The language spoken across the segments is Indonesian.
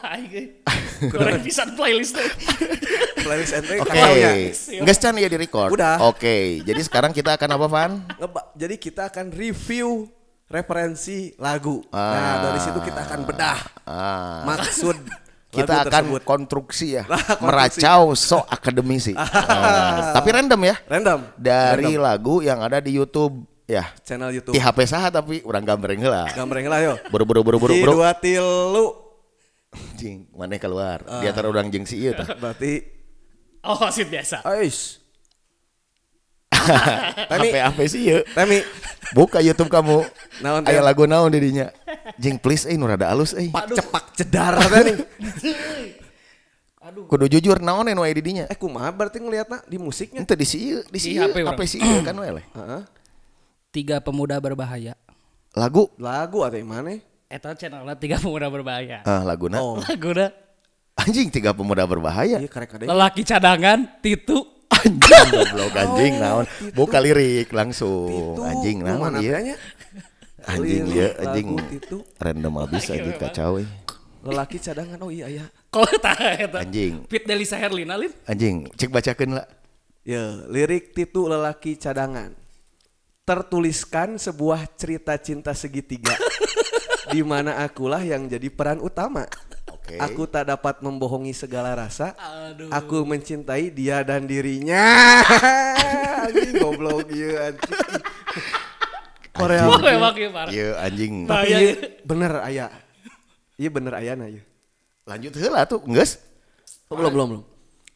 Aing Kurang bisa playlist ente Oke, kakaunya. nggak can ya di record. Udah. Oke, jadi sekarang kita akan apa Van? Jadi kita akan review referensi lagu. Nah, Ah. dari situ kita akan bedah Ah, maksud kita lagu akan tersebut. konstruksi ya, konstruksi. meracau so akademisi. Ah, tapi random ya, random dari Random. lagu yang ada di YouTube ya. channel YouTube. Di HP saha tapi orang gambareng lah. Gambareng lah yo. Buru buru buru buru Di buru. dua tilu. Jing, mana keluar? Ah. Di antara orang jeng si ieu tah. Berarti Oh, wasit biasa. Ais. Tami, HP HP sih ieu. Tami, Buka YouTube kamu. Naon teh? Aya lagu naon di dinya. Jing please eh nu rada alus eh. pak cepak cedar tadi. Kudu jujur naon nu aya di dinya. Eh kumaha berarti ngeliatna di musiknya? Ente di si ieu, di si Di ieu, HP orang. HP si ieu kan we leh. Heeh. Tiga pemuda berbahaya. Lagu Lagu atau yang mana? Eta channelnya tiga pemuda berbahaya. ah laguna. Oh, Laguna Anjing tiga pemuda berbahaya. iya karek kadek. lelaki cadangan Titu. Anjing goblok anjing naon. Buka lirik langsung. Titu, Anjing naon tanya? Anjing ieu lagu anjing. Titu. Random abis anjing kacau eh. Lelaki cadangan oh iya iya. Kalau tak eta. Anjing. Fit Delisa Herlina lin. Anjing cek bacakeun lah. Ya, lirik Titu lelaki cadangan. Tertuliskan sebuah cerita cinta segitiga. di mana akulah yang jadi peran utama. Oke. Aku tak dapat membohongi segala rasa. Aduh. Aku mencintai dia dan dirinya. anjing goblok ieu anjing. Korea. Ieu anjing. Nah, Tapi iya, iya. bener aya. Iya bener aya na ieu. Lanjut heula tuh, geus. Oh, belum belum belum.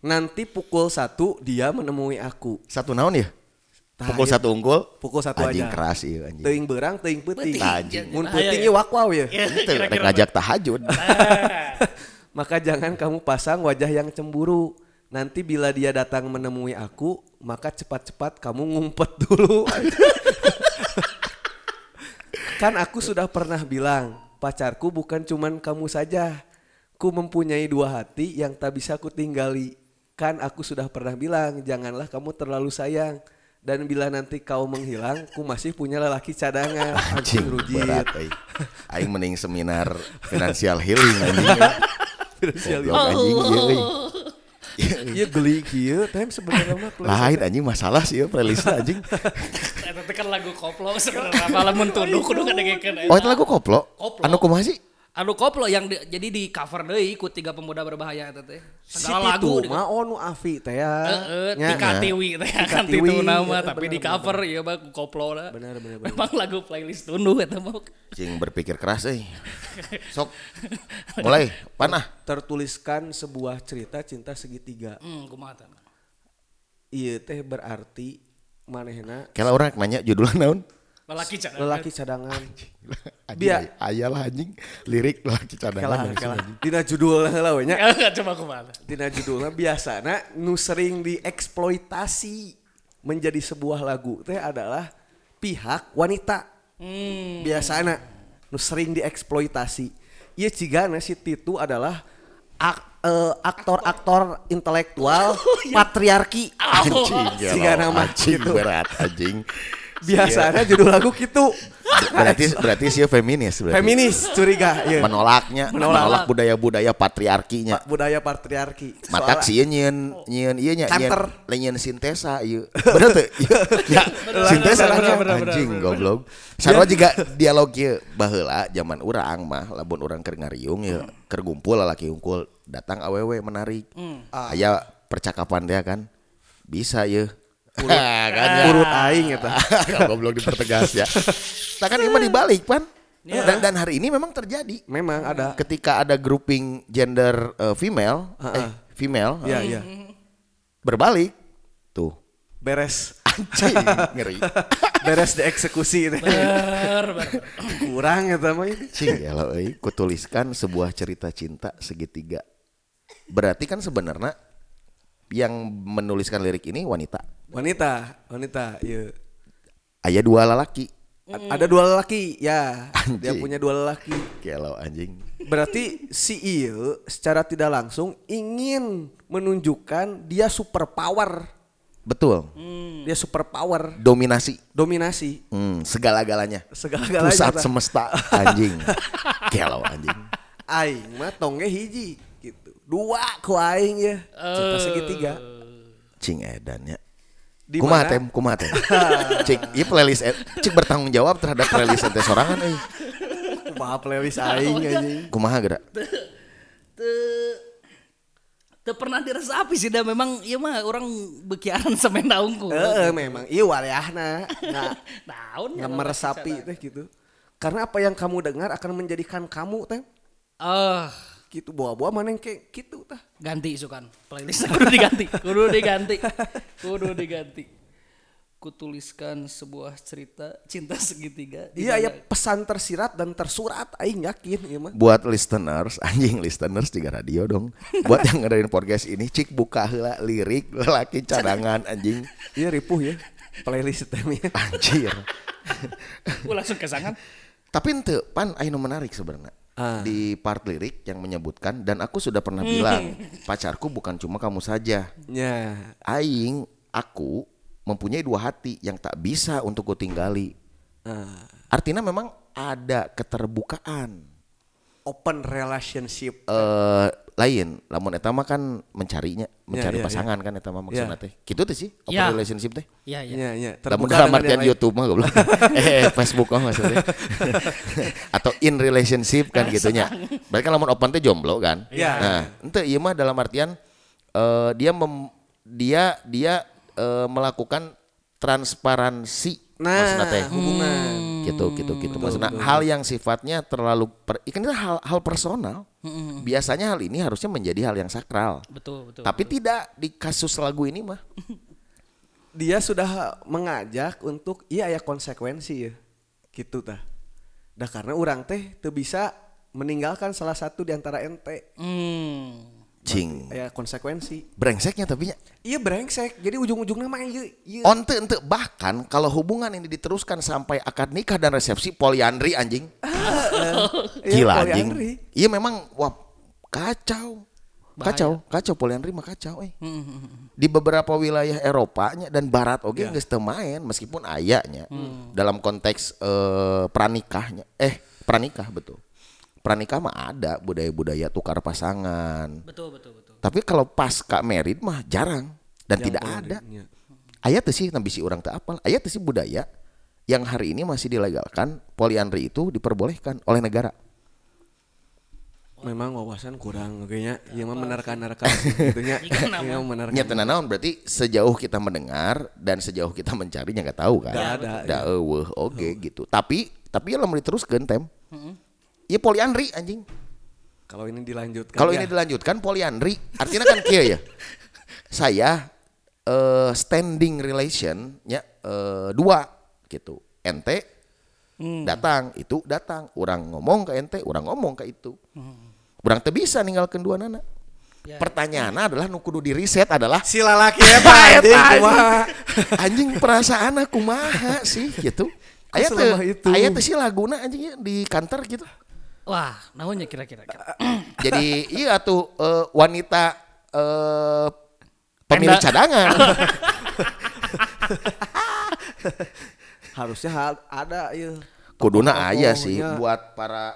Nanti pukul satu dia menemui aku. Satu naon ya? Tah, Pukul ieu satu unggul. Pukul satu anjing aja. keras ieu anjing. Teuing berang, teuing peuting. Peuting. Anjing. Mun Aya, peuting ya. ya. Iya, Itu rek ngajak tahajud. Maka jangan kamu pasang wajah yang cemburu. Nanti bila dia datang menemui aku, maka cepat-cepat kamu ngumpet dulu. kan aku sudah pernah bilang, pacarku bukan cuman kamu saja. Ku mempunyai dua hati yang tak bisa ku tinggali. Kan aku sudah pernah bilang, janganlah kamu terlalu sayang. Dan bila nanti kau menghilang, ku masih punya lelaki cadangan. Anjing berat euy. Aing mending seminar financial healing anjing. Finansial Goblok anjing ieu euy. Iya geli kieu, tapi sebenarnya mah Lain anjing masalah sih ya playlist anjing. Eta teh kan lagu koplo sebenarnya malah mun tuduh kudu ngadengekeun Oh itu lagu koplo? Koplo. Anu kumaha sih? Anu koplo yang di- jadi di cover deui ku tiga pemuda berbahaya eta teh. Segala lagu Titu di- mah oh nu Afi teh ya. Heeh, Nya. Tika Tiwi teh kan Tiwi, Titu nama eta tapi bener, di cover ya mah ku koplo lah. Bener, bener, bener. Memang lagu playlist tunduh eta mah. Cing berpikir keras euy. Sok. Mulai, panah. Tertuliskan sebuah cerita cinta segitiga. Hmm, kumaha. Iya teh berarti manehna Kela orang nanya judulnya naon? Lelaki cadangan. lelaki cadangan. Biar Biar. aya lah anjing lirik lagi cadangan kelah. anjing. Dina judul lah we nya. Coba kumaha. Dina judulnya biasana nu sering dieksploitasi menjadi sebuah lagu teh adalah pihak wanita. Hmm. biasana nu sering dieksploitasi ieu cigana si Titu adalah ak- eh, aktor-aktor intelektual patriarki Anjing, Siga gelo, nama anjing gitu. berat anjing. Biasanya judul lagu gitu Berarti berarti sih feminis berarti. feminis curiga ya Menolaknya, Menolak. menolak budaya-budaya patriarkinya. budaya patriarki Mata Soalnya- sih nyeun nyeun ieu nya nyeun sintesa ieu. Bener teu? Ya, sintesa bener, lah bener, anjing bener, goblok. Sarua juga dialog ieu baheula zaman urang mah lamun urang keur ngariung ieu keur ngumpul lalaki unggul datang awewe menarik. Aya percakapan dia kan. Bisa ieu. kan ya. urut aing eta Goblok dipertegas ya. Nah kan ini mah dibalik pan. Dan, dan hari ini memang terjadi memang ada ketika ada grouping gender uh, female, eh, female, Iya uh, iya berbalik tuh beres anjing ngeri. beres dieksekusi Ber, ber. kurang eta mah ini. Cing ya lo, kutuliskan sebuah cerita cinta segitiga. Berarti kan sebenarnya yang menuliskan lirik ini wanita. wanita wanita iya Aya dua lelaki. A- Ada dua lelaki, ya. Dia Anjing. punya dua lelaki. Gelo anjing. Berarti si Ieu secara tidak langsung ingin menunjukkan dia super power. Betul. Dia super power, Dominasi. dominasi Hmm, segala-galanya. segala-galanya. Pusat semesta anjing. Gelo anjing. aing mah tongge hiji. Dua ku aing ya. Cinta segitiga. Cing edan ya. Di Kumaha mana? tem, kumaha tem. Cik, ieu playlist et- cik bertanggung jawab terhadap playlist ente sorangan euy. Kumaha playlist aing anjing. Kumaha geura? Teu teu pernah diresapi sih dah memang ieu mah orang bekiaran semen daunku. Heeh, memang iya waliahna. Nah, Daunnya. nggak meresapi teh gitu. Karena apa yang kamu dengar akan menjadikan kamu teh Ah, gitu bawa-bawa mana yang kayak gitu tah. ganti isukan playlist kudu diganti kudu diganti kudu diganti kutuliskan sebuah cerita cinta segitiga Iya, ya pesan tersirat dan tersurat aing yakin ieu mah. Buat listeners, anjing listeners juga radio dong. Buat yang ngadain podcast ini, cik buka heula lirik lelaki cadangan anjing. Iya ripuh ya playlist temnya. Anjir. Gua langsung kesangan Tapi ente pan aya nu menarik sebenarnya. Ah. Di part lirik yang menyebutkan dan aku sudah pernah bilang, pacarku bukan cuma kamu saja. Ya. Aing, aku mempunyai dua hati yang tak bisa untuk kutinggali. Ah, Artinya memang ada keterbukaan. Open relationship. eh lain, lamun eta mah kan mencarinya, mencari ya, pasangan kan eta mah maksudnya Ya. teh. Kitu teh sih, open Ya. relationship teh. ya ya Iya, iya. Lamun Terbuka dalam dengan artian yang lain. YouTube mah goblok. eh Facebook mah maksudnya. Atau in relationship kan gitunya. Berarti kan lamun open teh jomblo kan. Iya. Nah, ente ieu mah dalam artian eh dia mem, dia dia eh, melakukan transparansi Nah, maksudnya teh. hubungan. Gitu gitu gitu. Maksudnya hal yang sifatnya terlalu per, ikan itu hal hal personal. Biasanya hal ini harusnya menjadi hal yang sakral. betul betul Tapi tidak di kasus lagu ini mah. Dia sudah mengajak untuk iya ya konsekuensi ya. Gitu tah. Dah karena orang teh teu bisa meninggalkan salah satu di antara ente. hmm. Cing. Ya konsekuensi. Brengseknya tapi nya. Iya brengsek. Jadi ujung-ujungnya mah iya. iya. Onte ente bahkan kalau hubungan ini diteruskan sampai akad nikah dan resepsi poliandri anjing. Iya, Gila poliandri. anjing. Iya memang wah kacau. Kacau, kacau poliandri mah kacau eh. Di beberapa wilayah Eropanya dan barat oke geus teu main meskipun ayanya dalam konteks eh, pranikahnya. Eh, pranikah betul. Pranikah mah ada budaya-budaya tukar pasangan. betul betul betul Tapi kalau pasca merit mah jarang dan tidak ada. Iya. Ayat sih nabi si orang tak apal. Ayat sih budaya yang hari ini masih dilegalkan poliandri itu diperbolehkan oleh negara. Memang wawasan kurang kayaknya. Iya mah menerka-nerka gitunya. Iya. Iya menerka. Naon berarti sejauh kita mendengar dan sejauh kita mencarinya nggak tahu kan. Nggak ada, Da eueuh oke gitu. Tapi tapi ya lamun diteruskeun tem. Iya poliandri anjing. Kalau ini dilanjutkan. Kalau ya. ini dilanjutkan poliandri, artinya kan kia ya. Saya eh, standing relation ya eh, dua gitu. Ente datang, itu datang. Orang ngomong ke ente, orang ngomong ke itu. Orang teu bisa ninggalkeun dua nana. Ya. Pertanyaannya adalah nu kudu di reset adalah si lalaki ya Pak anjing kumaha. anjing perasaan aku maha sih gitu. Aya teu selemah itu? aya teu sih laguna anjing ya di kantor gitu. Wah naonnya kira-kira Jadi iya tuh eh, wanita eh, pemilik Penda. cadangan. Harusnya hal- ada iya. Kuduna aya sih buat para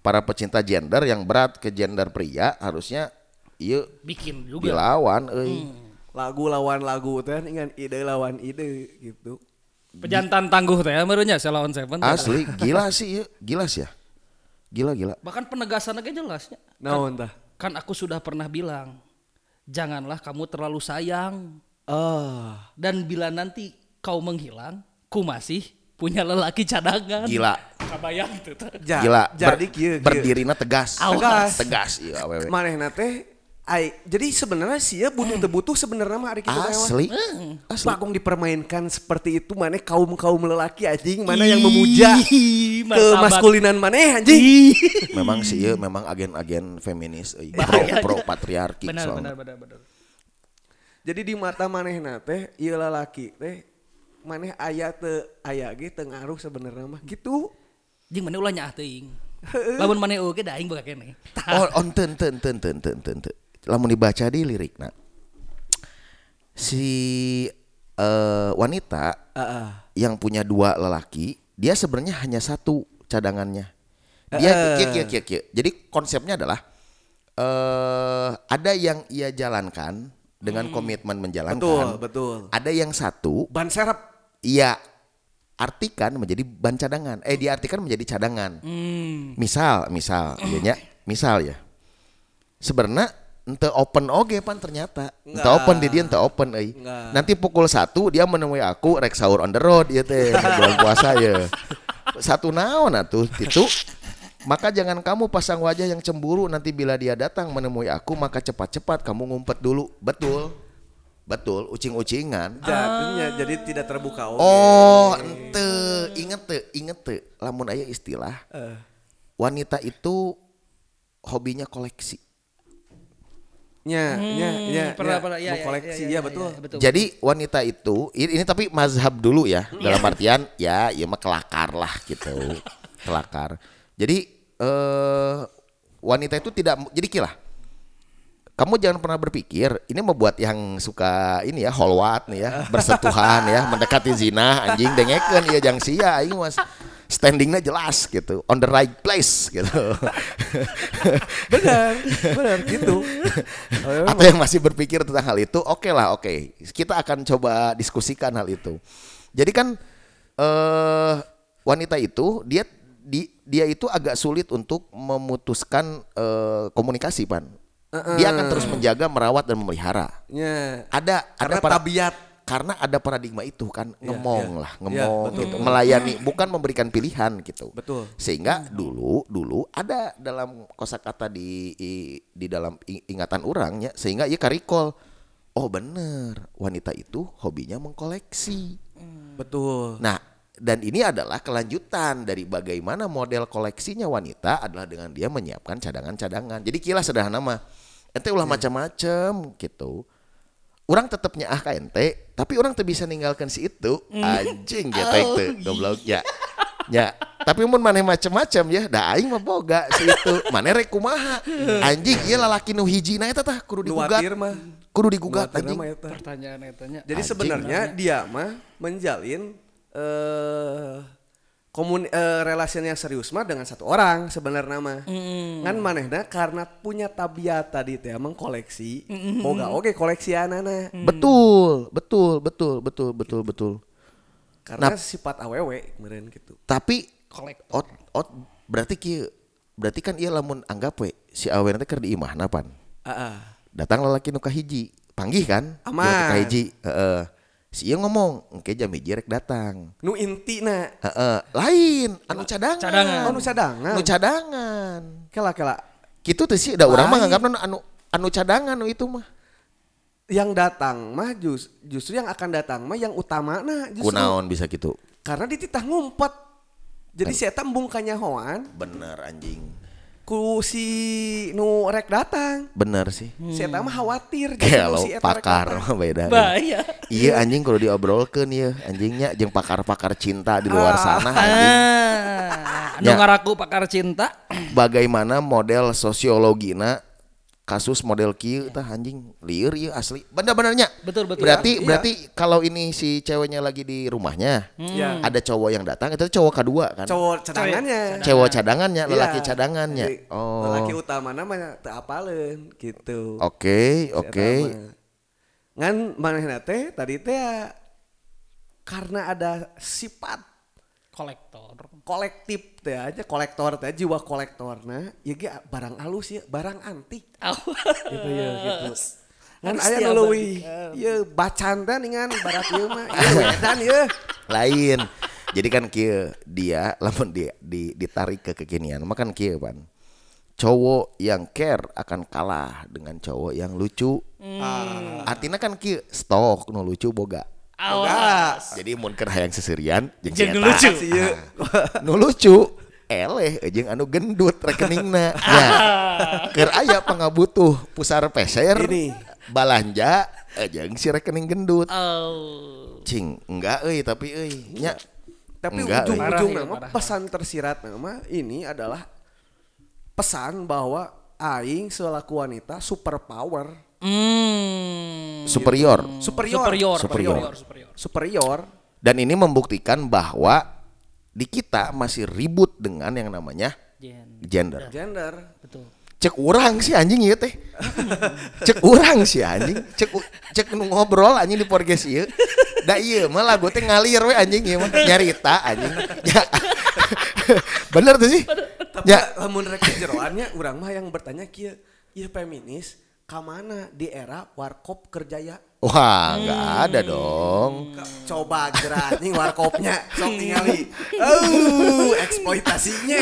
para pecinta gender yang berat ke gender pria harusnya iya bikin juga dilawan euy. lagu lawan lagu teh dengan ide lawan ide gitu. pejantan tangguh teh merenya saya lawan seven. Asli gila sih iya, gila sih ya. Gila gila. bahkan penegasan aja jelasnya Naon tah? kan aku sudah pernah bilang janganlah kamu terlalu sayang Ah, dan bila nanti kau menghilang ku masih punya lelaki cadangan Gila. kabayang tuh ja, Gila. jadi Ber- kieu kieu. Berdirinya tegas. Tegas. Tegas iya awewe. Manehna teh ai jadi sebenarnya sih ya butuh teu butuh sebenarnya mah ari kitu teh mah. Asli. Asli. Bagong dipermainkan seperti itu maneh kaum-kaum lelaki anjing mana yang memuja ke maskulinan maneh anjing. memang sih iya memang agen-agen feminis euy. pro, Bahaya. pro patriarki benar soalnya. benar benar benar Jadi di mata manehna teh ieu lalaki teh maneh aya teu aya ge teu ngaruh sebenarnya mah gitu. jeung mana ulah nyaah teuing lamun mana oge da aing boga keneh Oh, on ten ten ten ten ten ten. ten. Lamun dibaca di lirik nah. Si eh, wanita Heeh. yang punya dua lelaki, dia sebenarnya hanya satu cadangannya. Dia Eh. kieu, kieu, kieu, kieu. Jadi konsepnya adalah eh ada yang ia jalankan dengan komitmen menjalankan. Betul, betul. Ada yang satu Ban serep. ia artikan menjadi ban cadangan. Eh diartikan menjadi cadangan. Misal, misal, ya, misal ya. Sebenarnya ente open oge pan ternyata. Ente open di dia ente open. Enggak. Nanti pukul satu dia menemui aku rek sahur on the road ya teh bulan puasa ya. Satu naon atuh itu maka jangan kamu pasang wajah yang cemburu nanti bila dia datang menemui aku maka cepat-cepat kamu ngumpet dulu. Betul. Betul, ucing-ucingan. Jadinya jadi tidak terbuka oke. Oh, ente, inget tuh, inget tuh. Lamun aya istilah, Eh. wanita itu hobinya koleksi. Nya, nya, nya, pernah, nya. pernah. Ya, Mau ya, koleksi ya, ya, ya, betul. ya, betul. Jadi wanita itu, ini, ini tapi mazhab dulu ya, dalam artian ya, ya mah kelakar lah gitu, kelakar. Jadi eh wanita itu tidak, jadi kilah. Kamu jangan pernah berpikir ini membuat yang suka ini ya holwat nih ya bersentuhan ya mendekati zina anjing dengekeun ya jang sia aing mas standingnya jelas gitu on the right place gitu. Benar, benar gitu. Atau yang masih berpikir tentang hal itu oke lah oke. Kita akan coba diskusikan hal itu. Jadi kan eh wanita itu dia di, dia itu agak sulit untuk memutuskan eh, komunikasi pan. Dia akan terus menjaga merawat dan memelihara. Nya. ada Karena ada para- tabiat. Karena ada paradigma itu kan Iya, ngemong iya. lah Iya, ngemong betul, gitu betul. melayani bukan memberikan pilihan gitu Betul. sehingga dulu dulu ada dalam kosakata di di dalam ingatan orangnya sehingga ia karikol oh bener wanita itu hobinya mengkoleksi Betul. nah dan ini adalah kelanjutan dari bagaimana model koleksinya wanita adalah dengan dia menyiapkan cadangan-cadangan jadi kira sederhana mah ente ulah macam-macam gitu orang tetapnya ah ka ente tapi orang tuh bisa ninggalkan si itu. Anjing gitu. itu goblok. Ya ya tapi mun maneh macam-macam ya. Da aing mah boga si itu. Maneh rek kumaha? Anjing ieu lalaki nu hiji na eta tah kudu digugat. mah. kudu digugat anjing. Pertanyaan etanya. Jadi sebenarnya dia mah menjalin eh komun eh, relasi yang serius mah dengan satu orang sebenarnya mah. Kan manehna karena punya tabiat tadi teh mengkoleksi, boga oke koleksi anana. betul betul betul betul betul betul Karena sifat awewe kemarin gitu. tapi Kolektor. ot ot berarti kieu berarti kan ieu lamun anggap we si awewe teh keur di imahna pan Ah, ah. datang lelaki nu kahiji panggih kan Aman. Lelaki kahiji heeh si ieu ngomong engke jam hiji rek datang Nu intina. heeh lain anu cadangan Cadangan. Oh nu cadangan. anu cadangan Kela kela. gitu tuh sih da urang mah Lain. nganggapna anu anu cadangan nu itu mah Yang datang mah jus, justru yang akan datang mah yang utama nah justru. kunaon bisa gitu Karena dititah ngumpet. Jadi saya tembung kanyahoan bener anjing ku si nu rek datang. bener sih Saya mah khawatir kalau si eta rek pakar mah beda Bahaya. Iya anjing kalau diobrolkeun ya anjingnya jeung pakar-pakar cinta di luar sana anjing. Ah, Ya. ngaraku pakar cinta. Bagaimana model sosiologina kasus model kieu tah anjing lieur ieu asli. Bener-benernya. Betul, betul. Berarti Iya. berarti kalau ini si ceweknya lagi di rumahnya, Ya. ada cowok yang datang itu cowok kedua kan? Cowok cadangannya. Cewek cadangannya, lelaki Iya. cadangannya. Jadi, Oh. Lelaki utama namanya teu apaleun gitu. Oke, Si eta oke. mah. Ngan manehna teh tadi teh ya, karena ada sifat Kolektor. kolektif teh aja kolektor teh jiwa kolektorna ya ge barang halus ya barang antik gitu ya gitu ngan Harus aya tiap nu leuwih ye bacan teh ningan barat ieu mah ieu wedan ye Lain. Jadi kan kieu dia lamun dia di, ditarik ke kekinian, makan kieu pan. Cowok yang care akan kalah dengan cowok yang lucu. Artinya kan kieu stok nu lucu boga. Awas. Jadi mun keur hayang seserian jeung eta. lucu. si ye Nu lucu eleh jeung anu gendut rekeningna. Ya. Keur aya pangabutuh pusar peser. Ini. Balanja jeung si rekening gendut. Oh. Cing, enggak euy tapi euy. Nya tapi Enggak, ujung-ujung nama parah. pesan tersirat nama ini adalah pesan bahwa aing selaku wanita super power Hmm. superior. superior Superior. Superior. Superior. Superior. Dan ini membuktikan bahwa di kita masih ribut dengan yang namanya Gen. gender. Gender. Betul. Cek orang sih anjing ieu teh. Cek orang sih anjing. Cek cek nu ngobrol anjing di podcast ieu. Da ieu mah lagu teh ngalir we anjing ieu mah nyarita anjing. Ya. Bener tuh sih. Tapi Ya. lamun rek jeroannya urang mah yang bertanya kieu, ieu feminis ka mana di era warkop kerjaya? Wah, nggak ada dong. Coba gerak nih warkopnya sok ningali. Oh, eksploitasinya.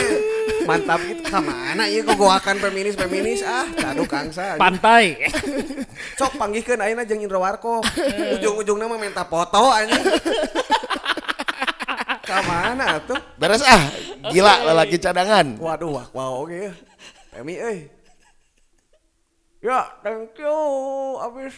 Mantap gitu. Ka mana ieu kok gua akan feminis feminis ah, cadu kangsa. Pantai. Sok panggihkeun ayeuna jeung Indra Warkop. Ujung-ujungna mah minta foto anjing. Ka mana tuh? Beres ah, gila lelaki cadangan. Waduh, wah, wow oke ya. Femi euy. Ya, thank you. Abis